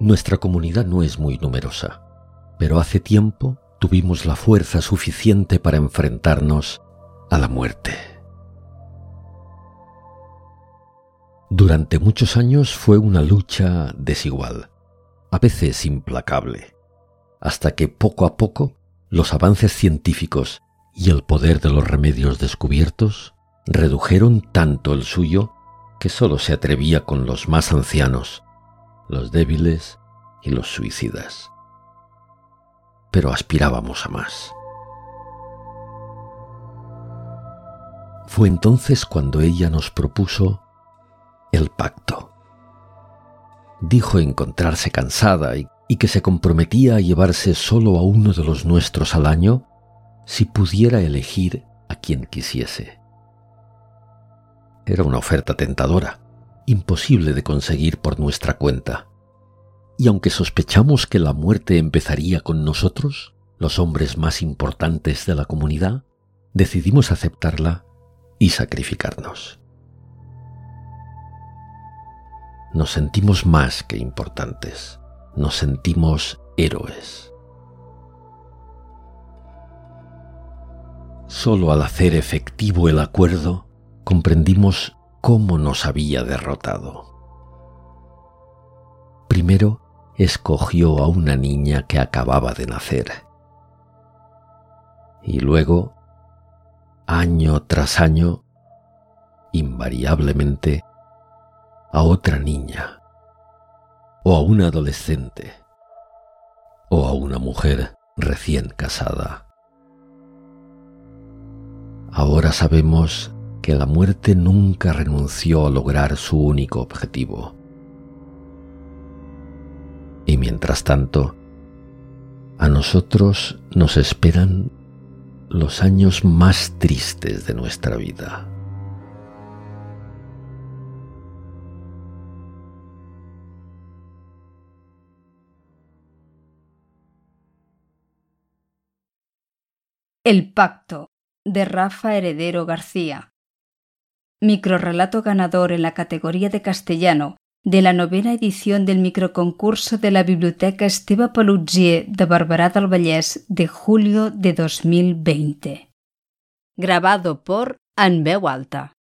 Nuestra comunidad no es muy numerosa, pero hace tiempo tuvimos la fuerza suficiente para enfrentarnos a la muerte. Durante muchos años fue una lucha desigual, a veces implacable, hasta que poco a poco los avances científicos y el poder de los remedios descubiertos redujeron tanto el suyo que sólo se atrevía con los más ancianos, los débiles y los suicidas. Pero aspirábamos a más. Fue entonces cuando ella nos propuso el pacto. Dijo encontrarse cansada y, que se comprometía a llevarse solo a uno de los nuestros al año si pudiera elegir a quien quisiese. Era una oferta tentadora, imposible de conseguir por nuestra cuenta. Y aunque sospechamos que la muerte empezaría con nosotros, los hombres más importantes de la comunidad, decidimos aceptarla y sacrificarnos. nos sentimos más que importantes, nos sentimos héroes. Solo al hacer efectivo el acuerdo comprendimos cómo nos había derrotado. Primero escogió a una niña que acababa de nacer. Y luego, año tras año, invariablemente, a otra niña, o a una adolescente, o a una mujer recién casada. Ahora sabemos que la muerte nunca renunció a lograr su único objetivo. Y mientras tanto, a nosotros nos esperan los años más tristes de nuestra vida. El Pacto, de Rafa Heredero García. Microrrelato ganador en la categoría de castellano de la novena edición del microconcurso de la Biblioteca Esteba Paluzier de Barberá del Vallès de julio de 2020. Grabado por Anbeu Alta.